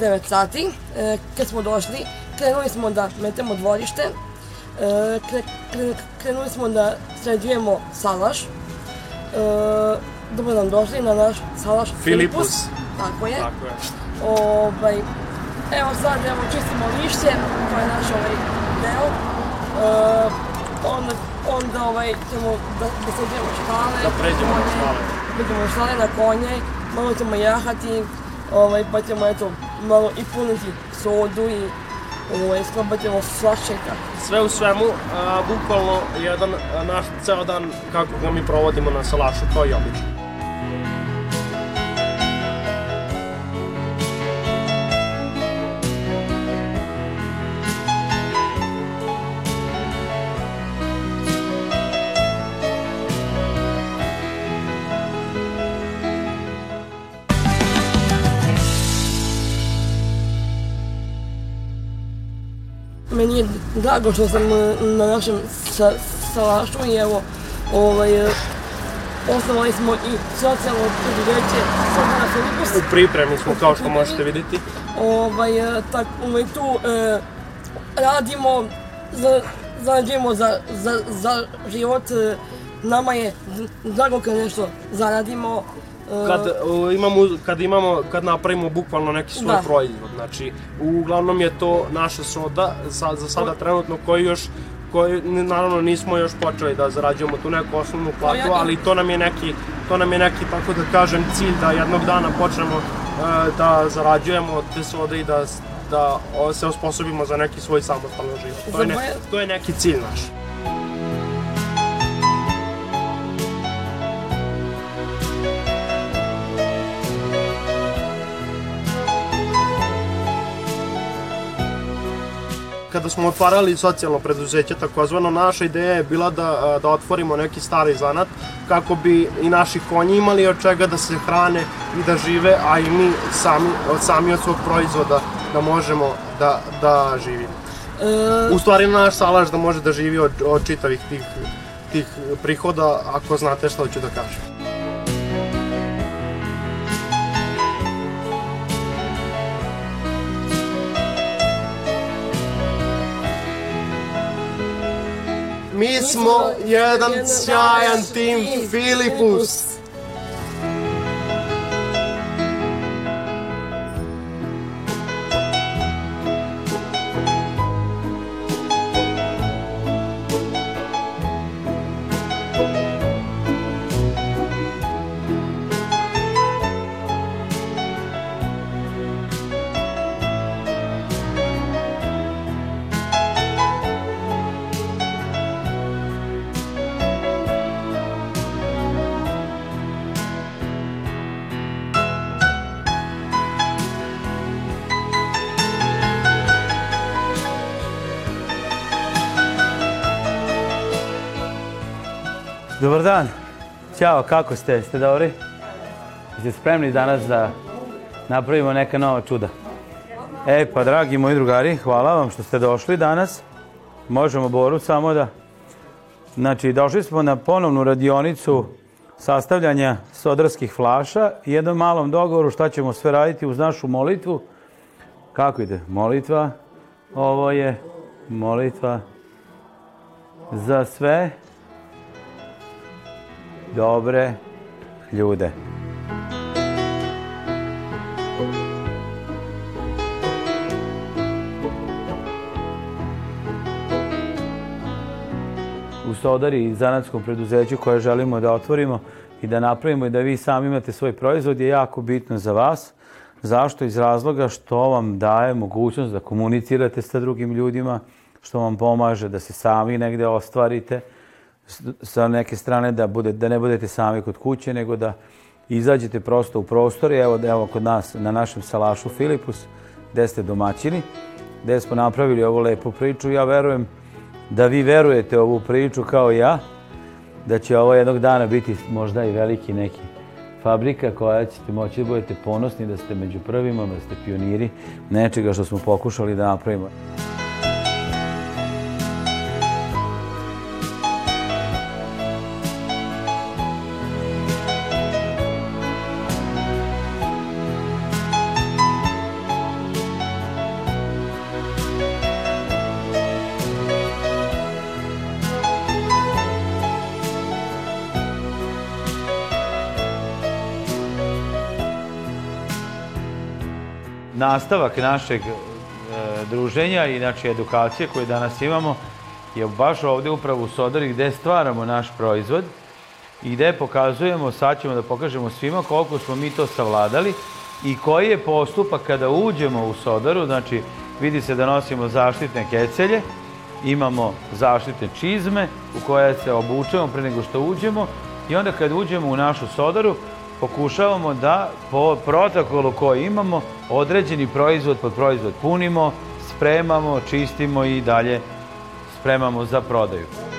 9 sati. E, kad smo došli, krenuli smo da metemo dvorište, e, kre, kre, krenuli smo da sređujemo salaš. E, dobro nam došli na naš salaš Filipus. Tako je. Tako je. Ovaj, evo sad evo čistimo lišće, to je naš ovaj deo. E, onda, onda ovaj, ćemo da, da sređujemo štale. Da pređemo na štale. Pređemo štale na konje, malo ćemo jahati, ovaj, pa ćemo eto, malo i puniti sodu i ovaj, i tako. Sve u svemu, a, bukvalno jedan naš ceo dan kako ga mi provodimo na salašu, kao i obično. Drago što sam e, na našem sa, salašu i evo, ovaj, e, osnovali smo i socijalno preduzeće Sopana Filipus. U pripremi smo, kao što možete vidjeti. Ovaj, e, tak, ovaj, tu e, radimo, za, zarađujemo za, za, za život. Nama je drago kad nešto zaradimo. Kad, uh, imamo, kad imamo, kad napravimo bukvalno neki svoj Da. proizvod, znači, uglavnom je to naša soda, sa, za sada trenutno koji još koji naravno nismo još počeli da zarađujemo tu neku osnovnu platu, ja- ali to nam je neki, to nam je neki, tako da kažem, cilj da jednog dana počnemo uh, da zarađujemo od te sode i da, da se osposobimo za neki svoj samostalan život. To je, ne, Za to je neki cilj naš. Kada smo otvarali socijalno preduzeće, takozvano, naša ideja je bila da, da otvorimo neki stari zanat kako bi i naši konji imali od čega da se hrane i da žive, a i mi sami, sami od svog proizvoda da možemo da, da živimo. e, U stvari naš salaš da može da živi od, od čitavih tih, tih prihoda, ako znate šta hoću da kažem. Mi smo jedan sjajan tim Filipus. Dobar dan. Ćao, kako ste? Ste dobri? Jeste spremni danas da napravimo neka nova čuda? E, pa dragi moji drugari, hvala vam što ste došli danas. Možemo Boru samo da... Znači, došli smo na ponovnu radionicu sastavljanja sodarskih flaša i jednom malom dogovoru šta ćemo sve raditi uz našu molitvu. Kako ide? Molitva. Ovo je molitva za sve dobre ljude. U Sodari i zanatskom preduzeću koje želimo da otvorimo i da napravimo i da vi sami imate svoj proizvod je jako bitno za vas. Zašto? Iz razloga što vam daje mogućnost da komunicirate sa drugim ljudima, što vam pomaže da se sami negde ostvarite, sa neke strane da, bude, da ne budete sami kod kuće, nego da izađete prosto u prostor. Evo, evo kod nas na našem salašu Filipus, gde ste domaćini, gde smo napravili ovu lepu priču. Ja verujem da vi verujete ovu priču kao ja, da će ovo jednog dana biti možda i veliki neki fabrika koja ćete moći da budete ponosni da ste među prvima, da ste pioniri nečega što smo pokušali da napravimo. Nastavak našeg e, druženja i znači edukacije koje danas imamo je baš ovde upravo u Sodari gde stvaramo naš proizvod i gde pokazujemo, sad ćemo da pokažemo svima koliko smo mi to savladali i koji je postupak kada uđemo u Sodaru, znači vidi se da nosimo zaštitne kecelje, imamo zaštitne čizme u koje se obučemo pre nego što uđemo i onda kad uđemo u našu Sodaru pokušavamo da po protokolu koji imamo određeni proizvod pod proizvod punimo, spremamo, čistimo i dalje spremamo za prodaju.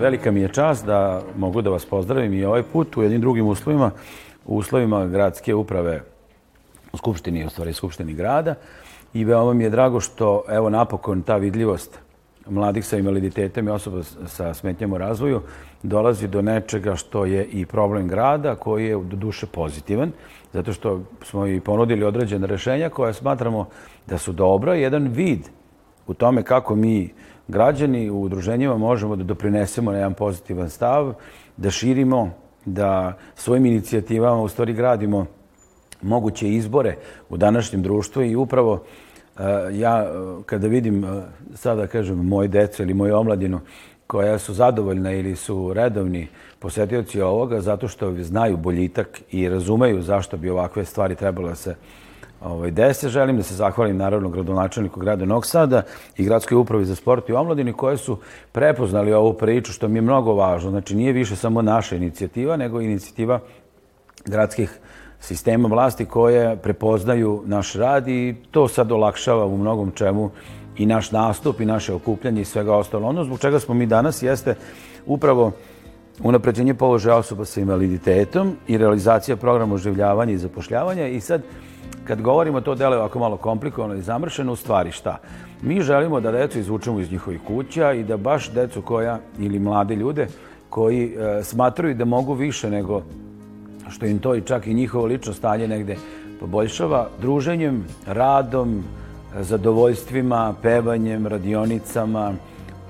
Velika mi je čast da mogu da vas pozdravim i ovaj put u jednim drugim uslovima, u uslovima gradske uprave u Skupštini, u stvari Skupštini grada. I veoma mi je drago što, evo, napokon ta vidljivost mladih sa invaliditetom i osoba sa smetnjama u razvoju dolazi do nečega što je i problem grada, koji je do duše pozitivan, zato što smo i ponudili određene rešenja koje smatramo da su dobra, jedan vid u tome kako mi građani u udruženjima možemo da doprinesemo na jedan pozitivan stav, da širimo, da svojim inicijativama u stvari gradimo moguće izbore u današnjem društvu i upravo uh, ja uh, kada vidim uh, sada kažem moje deco ili moju omladinu koja su zadovoljna ili su redovni posetioci ovoga zato što znaju boljitak i razumeju zašto bi ovakve stvari trebalo da se ovaj, dese. Želim da se zahvalim naravno gradonačelniku grada Novog Sada i gradskoj upravi za sport i omladini koje su prepoznali ovu priču što mi je mnogo važno. Znači nije više samo naša inicijativa nego inicijativa gradskih sistema vlasti koje prepoznaju naš rad i to sad olakšava u mnogom čemu i naš nastup i naše okupljanje i svega ostalo. Ono zbog čega smo mi danas jeste upravo unapređenje položaja osoba sa invaliditetom i realizacija programa oživljavanja i zapošljavanja i sad kad govorimo to dele ovako malo komplikovano i zamršeno, u stvari šta? Mi želimo da decu izvučemo iz njihovih kuća i da baš decu koja, ili mlade ljude, koji e, smatruju da mogu više nego što im to i čak i njihovo lično stanje negde poboljšava, druženjem, radom, zadovoljstvima, pevanjem, radionicama,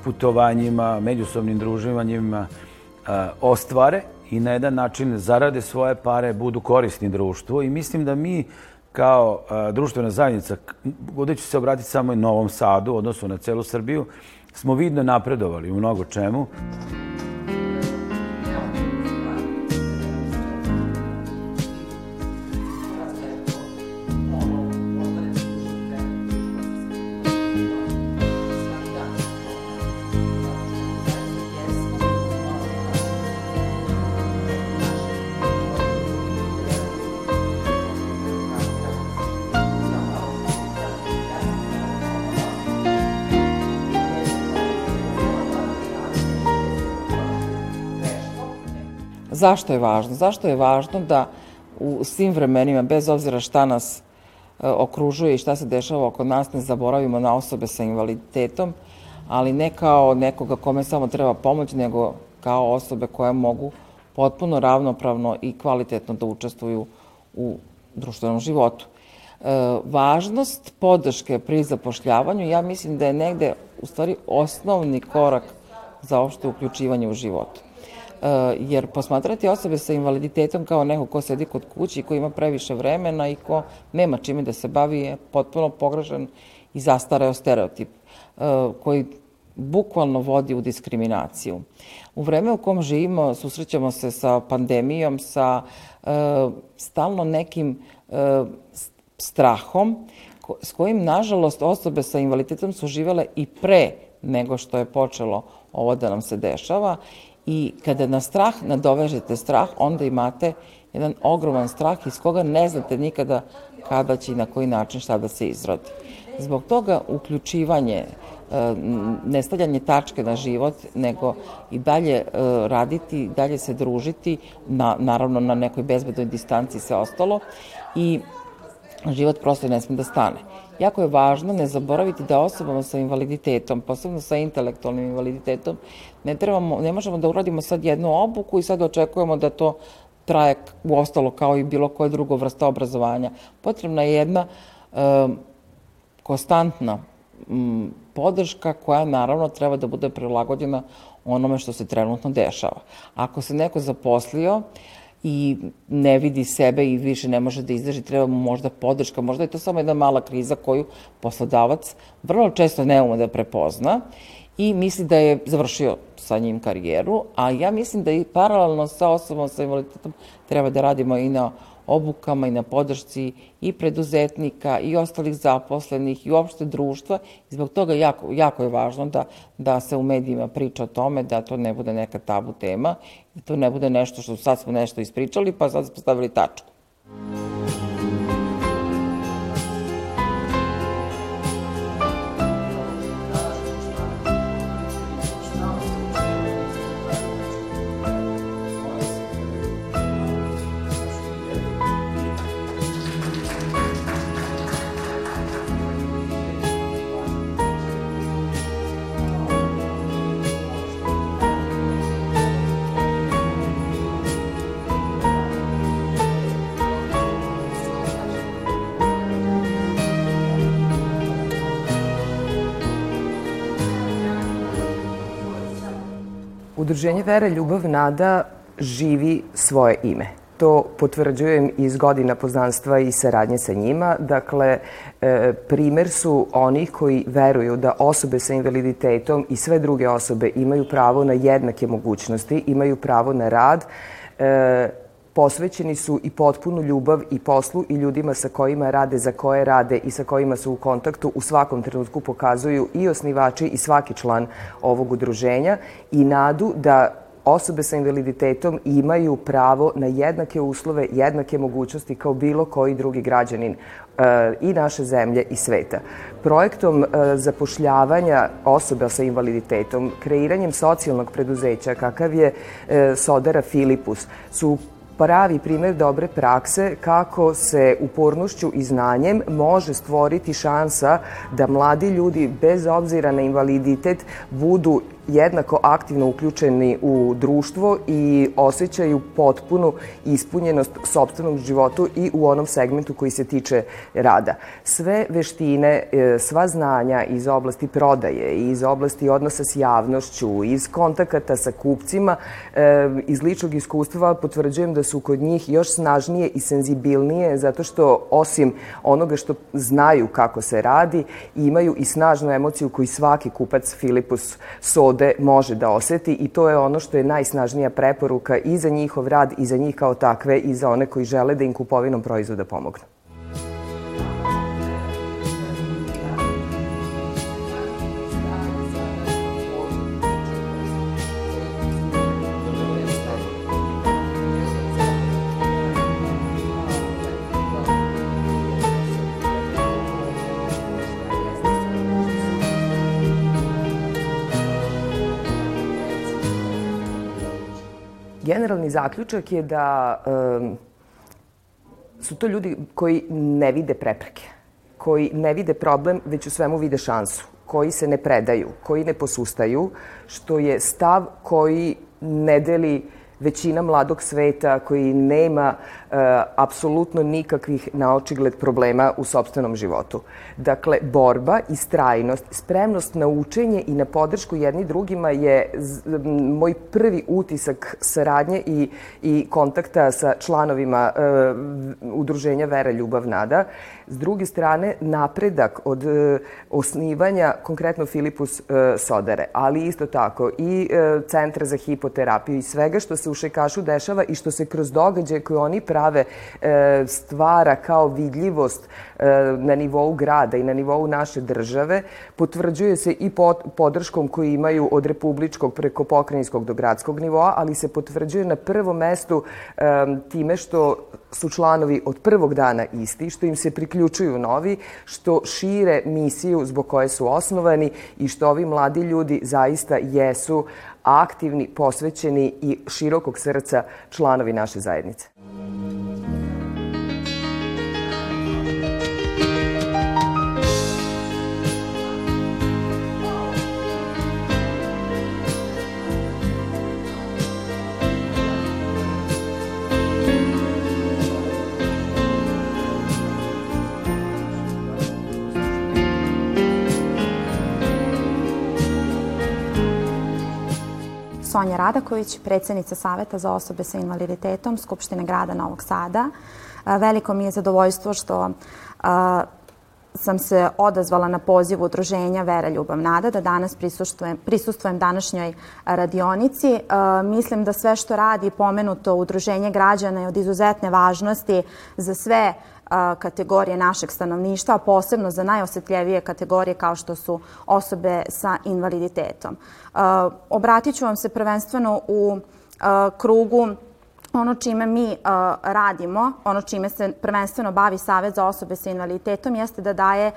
putovanjima, međusobnim druživanjima, e, ostvare i na jedan način zarade svoje pare, budu korisni društvu i mislim da mi kao a, društvena zajednica, ovdje ću se obratiti samo i Novom Sadu, odnosno na celu Srbiju, smo vidno napredovali u mnogo čemu. Zašto je važno? Zašto je važno da u svim vremenima, bez obzira šta nas e, okružuje i šta se dešava oko nas, ne zaboravimo na osobe sa invaliditetom, ali ne kao nekoga kome samo treba pomoć, nego kao osobe koje mogu potpuno ravnopravno i kvalitetno da učestvuju u društvenom životu. E, važnost podrške pri zapošljavanju, ja mislim da je negde u stvari osnovni korak za opšte uključivanje u životu. Eh, jer posmatrati osobe sa invaliditetom kao neko ko sedi kod kući i ko ima previše vremena i ko nema čime da se bavi je potpuno pogrešan i zastareo stereotip eh, koji bukvalno vodi u diskriminaciju. U vreme u kom živimo susrećemo se sa pandemijom, sa e, stalno nekim e, strahom ko, s kojim, nažalost, osobe sa invaliditetom su živele i pre nego što je počelo ovo da nam se dešava I kada na strah nadovežete strah, onda imate jedan ogroman strah iz koga ne znate nikada kada će i na koji način šta da se izrodi. Zbog toga uključivanje, e, nestavljanje tačke na život, nego i dalje e, raditi, dalje se družiti, na, naravno na nekoj bezbednoj distanci i sve ostalo, i život prosto ne sme da stane. Jako je važno ne zaboraviti da osobama sa invaliditetom, posebno sa intelektualnim invaliditetom, ne, trebamo, ne možemo da uradimo sad jednu obuku i sad očekujemo da to traje u ostalo kao i bilo koje drugo vrsta obrazovanja. Potrebna je jedna e, konstantna m, podrška koja naravno treba da bude prilagođena onome što se trenutno dešava. Ako se neko zaposlio, i ne vidi sebe i više ne može da izdrži, treba mu možda podrška, možda je to samo jedna mala kriza koju poslodavac vrlo često ne ume da prepozna i misli da je završio sa njim karijeru, a ja mislim da i paralelno sa osobom sa invaliditetom treba da radimo i na obukama i na podršci i preduzetnika i ostalih zaposlenih i uopšte društva i zbog toga jako, jako je važno da, da se u medijima priča o tome, da to ne bude neka tabu tema, da to ne bude nešto što sad smo nešto ispričali pa sad smo stavili tačku. Udruženje Vera, Ljubav, Nada živi svoje ime. To potvrđujem iz godina poznanstva i saradnje sa njima. Dakle, e, primer su onih koji veruju da osobe sa invaliditetom i sve druge osobe imaju pravo na jednake mogućnosti, imaju pravo na rad, e, posvećeni su i potpunu ljubav i poslu i ljudima sa kojima rade, za koje rade i sa kojima su u kontaktu u svakom trenutku pokazuju i osnivači i svaki član ovog udruženja i nadu da osobe sa invaliditetom imaju pravo na jednake uslove, jednake mogućnosti kao bilo koji drugi građanin e, i naše zemlje i sveta. Projektom e, zapošljavanja osoba sa invaliditetom, kreiranjem socijalnog preduzeća kakav je e, Sodara Filipus, su pravi primer dobre prakse kako se upornošću i znanjem može stvoriti šansa da mladi ljudi bez obzira na invaliditet budu jednako aktivno uključeni u društvo i osjećaju potpunu ispunjenost sobstvenog životu i u onom segmentu koji se tiče rada. Sve veštine, e, sva znanja iz oblasti prodaje, iz oblasti odnosa s javnošću, iz kontakata sa kupcima, e, iz ličnog iskustva potvrđujem da su kod njih još snažnije i senzibilnije zato što osim onoga što znaju kako se radi, imaju i snažnu emociju koju svaki kupac Filipus Soda ovde može da oseti i to je ono što je najsnažnija preporuka i za njihov rad i za njih kao takve i za one koji žele da im kupovinom proizvoda pomognu. Zaključak je da um, su to ljudi koji ne vide prepreke, koji ne vide problem, već u svemu vide šansu, koji se ne predaju, koji ne posustaju, što je stav koji ne deli uh, većina mladog sveta koji nema e, apsolutno nikakvih naočigled problema u sobstvenom životu. Dakle, borba i strajnost, spremnost na učenje i na podršku jedni drugima je z, moj prvi utisak saradnje i, i kontakta sa članovima e, udruženja Vera, Ljubav, Nada. S druge strane, napredak od e, osnivanja, konkretno Filipus e, Sodare, ali isto tako i e, Centra za hipoterapiju i svega što se se u Šekašu dešava i što se kroz događaje koje oni prave e, stvara kao vidljivost e, na nivou grada i na nivou naše države, potvrđuje se i podrškom koju imaju od republičkog preko pokrajinskog do gradskog nivoa, ali se potvrđuje na prvom mestu time što su članovi od prvog dana isti, što im se priključuju novi, što šire misiju zbog koje su osnovani i što ovi mladi ljudi zaista jesu aktivni, posvećeni i širokog srca članovi naše zajednice. Sonja Radaković, predsednica Saveta za osobe sa invaliditetom Skupštine grada Novog Sada. Veliko mi je zadovoljstvo što sam se odazvala na poziv udruženja Vera Ljubav Nada da danas prisustvujem, prisustvujem današnjoj radionici. E, mislim da sve što radi pomenuto udruženje građana je od izuzetne važnosti za sve kategorije našeg stanovništva, a posebno za najosetljevije kategorije kao što su osobe sa invaliditetom. Obratit ću vam se prvenstveno u krugu ono čime mi radimo, ono čime se prvenstveno bavi Savet za osobe sa invaliditetom, jeste da daje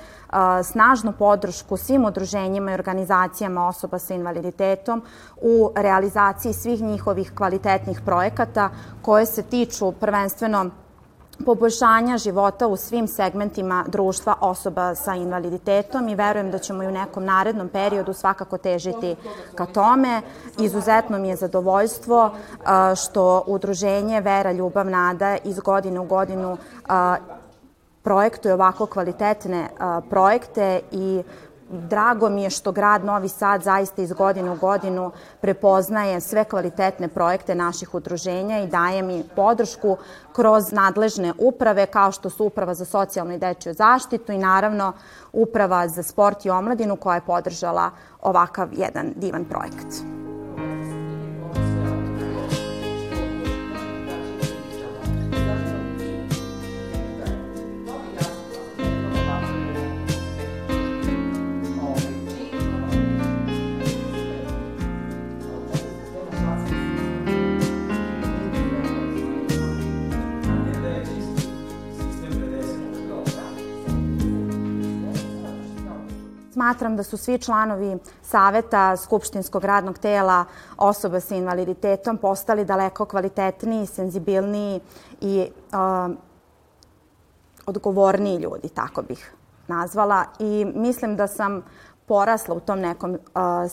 snažnu podršku svim udruženjima i organizacijama osoba sa invaliditetom u realizaciji svih njihovih kvalitetnih projekata koje se tiču prvenstveno poboljšanja života u svim segmentima društva osoba sa invaliditetom i verujem da ćemo i u nekom narednom periodu svakako težiti ka tome. Izuzetno mi je zadovoljstvo što udruženje Vera, Ljubav, Nada iz godine u godinu projektuje ovako kvalitetne projekte i Drago mi je što grad Novi Sad zaista iz godine u godinu prepoznaje sve kvalitetne projekte naših udruženja i daje mi podršku kroz nadležne uprave kao što su Uprava za socijalnu i dečju zaštitu i naravno Uprava za sport i omladinu koja je podržala ovakav jedan divan projekat. Smatram da su svi članovi Saveta Skupštinskog radnog tela osoba sa invaliditetom postali daleko kvalitetniji, senzibilniji i uh, odgovorniji ljudi, tako bih nazvala. I mislim da sam porasla u tom nekom uh,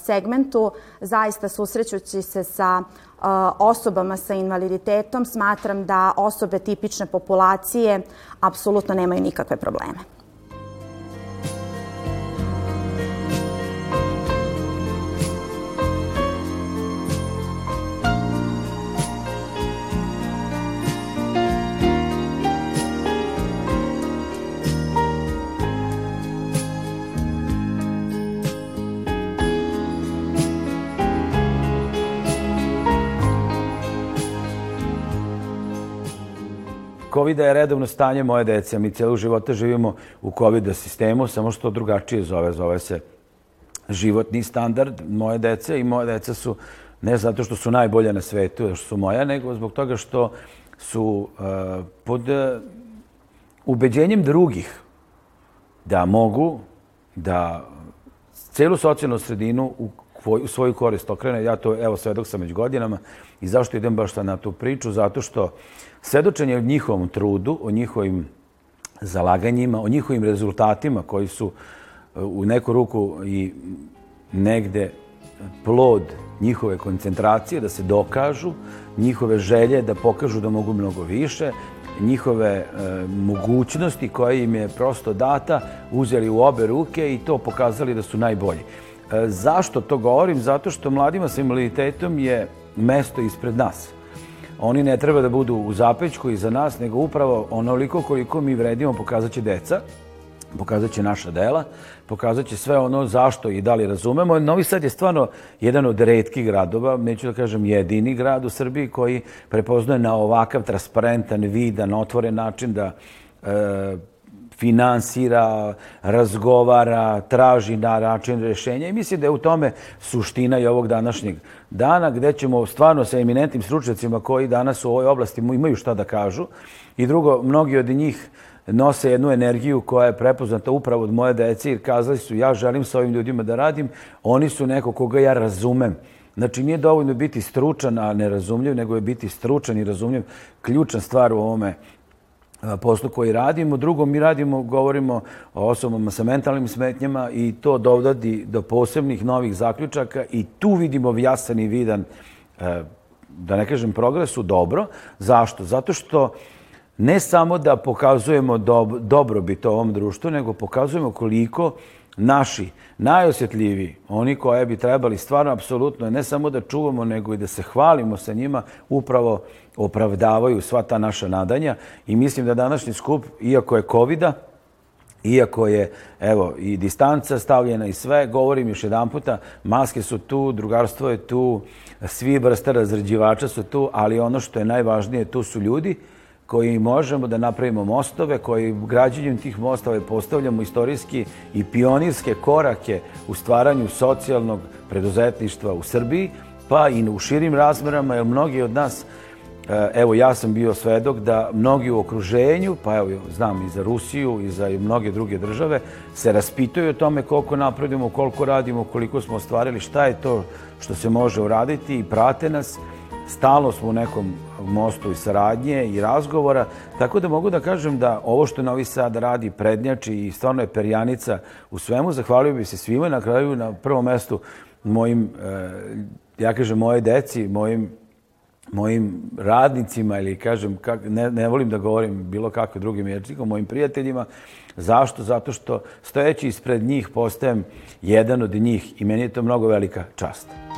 segmentu, zaista susrećući se sa uh, osobama sa invaliditetom, smatram da osobe tipične populacije apsolutno nemaju nikakve probleme. Covid je redovno stanje moje dece. Mi celu života živimo u COVID sistemu, samo što drugačije zove. Zove se životni standard moje dece i moje deca su ne zato što su najbolje na svetu, što su moja, nego zbog toga što su uh, pod uh, ubeđenjem drugih da mogu da celu socijalnu sredinu u, u svoju korist okrene. Ja to, evo, svedok sam već godinama. I zašto idem baš na tu priču? Zato što Svedočenje o njihovom trudu, o njihovim zalaganjima, o njihovim rezultatima koji su e, u neku ruku i negde plod njihove koncentracije, da se dokažu, njihove želje da pokažu da mogu mnogo više, njihove e, mogućnosti koje im je prosto data, uzeli u obe ruke i to pokazali da su najbolji. E, zašto to govorim? Zato što mladima sa invaliditetom je mesto ispred nas oni ne treba da budu u zapećku iza nas, nego upravo onoliko koliko mi vredimo pokazat će deca pokazat će naša dela, pokazat će sve ono zašto i da li razumemo. Novi Sad je stvarno jedan od redkih gradova, neću da kažem jedini grad u Srbiji koji prepoznaje na ovakav transparentan, vidan, otvoren način da e, finansira, razgovara, traži na način rešenja i mislim da je u tome suština i ovog današnjeg dana gde ćemo stvarno sa eminentnim stručnjacima koji danas u ovoj oblasti imaju šta da kažu i drugo, mnogi od njih nose jednu energiju koja je prepoznata upravo od moje dece jer kazali su ja želim sa ovim ljudima da radim, oni su neko koga ja razumem. Znači nije dovoljno biti stručan, a nerazumljiv, nego je biti stručan i razumljiv. Ključna stvar u ovome poslu koji radimo. Drugo, mi radimo, govorimo o osobama sa mentalnim smetnjama i to dovodi do posebnih novih zaključaka i tu vidimo jasan i vidan, da ne kažem progresu, dobro. Zašto? Zato što ne samo da pokazujemo dob dobrobit ovom društvu, nego pokazujemo koliko naši najosjetljiviji, oni koje bi trebali stvarno apsolutno ne samo da čuvamo, nego i da se hvalimo sa njima, upravo opravdavaju sva ta naša nadanja. I mislim da današnji skup, iako je covid iako je evo i distanca stavljena i sve, govorim još jedan puta, maske su tu, drugarstvo je tu, svi vrste razređivača su tu, ali ono što je najvažnije, tu su ljudi koji možemo da napravimo mostove, koji građenjem tih mostova postavljamo istorijski i pionirske korake u stvaranju socijalnog preduzetništva u Srbiji, pa i u širim razmerama, jer mnogi od nas, e, evo ja sam bio svedok da mnogi u okruženju, pa evo znam i za Rusiju i za mnoge druge države, se raspituju o tome koliko napredimo, koliko radimo, koliko smo ostvarili, šta je to što se može uraditi i prate nas. Stalno smo u nekom mostu i saradnje i razgovora, tako da mogu da kažem da ovo što Novi Sad radi prednjači i stvarno je perjanica u svemu. Zahvalio bi se svima na kraju na prvom mestu mojim, e, ja kažem, moje deci, mojim mojim radnicima ili kažem, kak, ne, ne volim da govorim bilo kakve drugim ječnikom, mojim prijateljima. Zašto? Zato što stojeći ispred njih postajem jedan od njih i meni je to mnogo velika čast.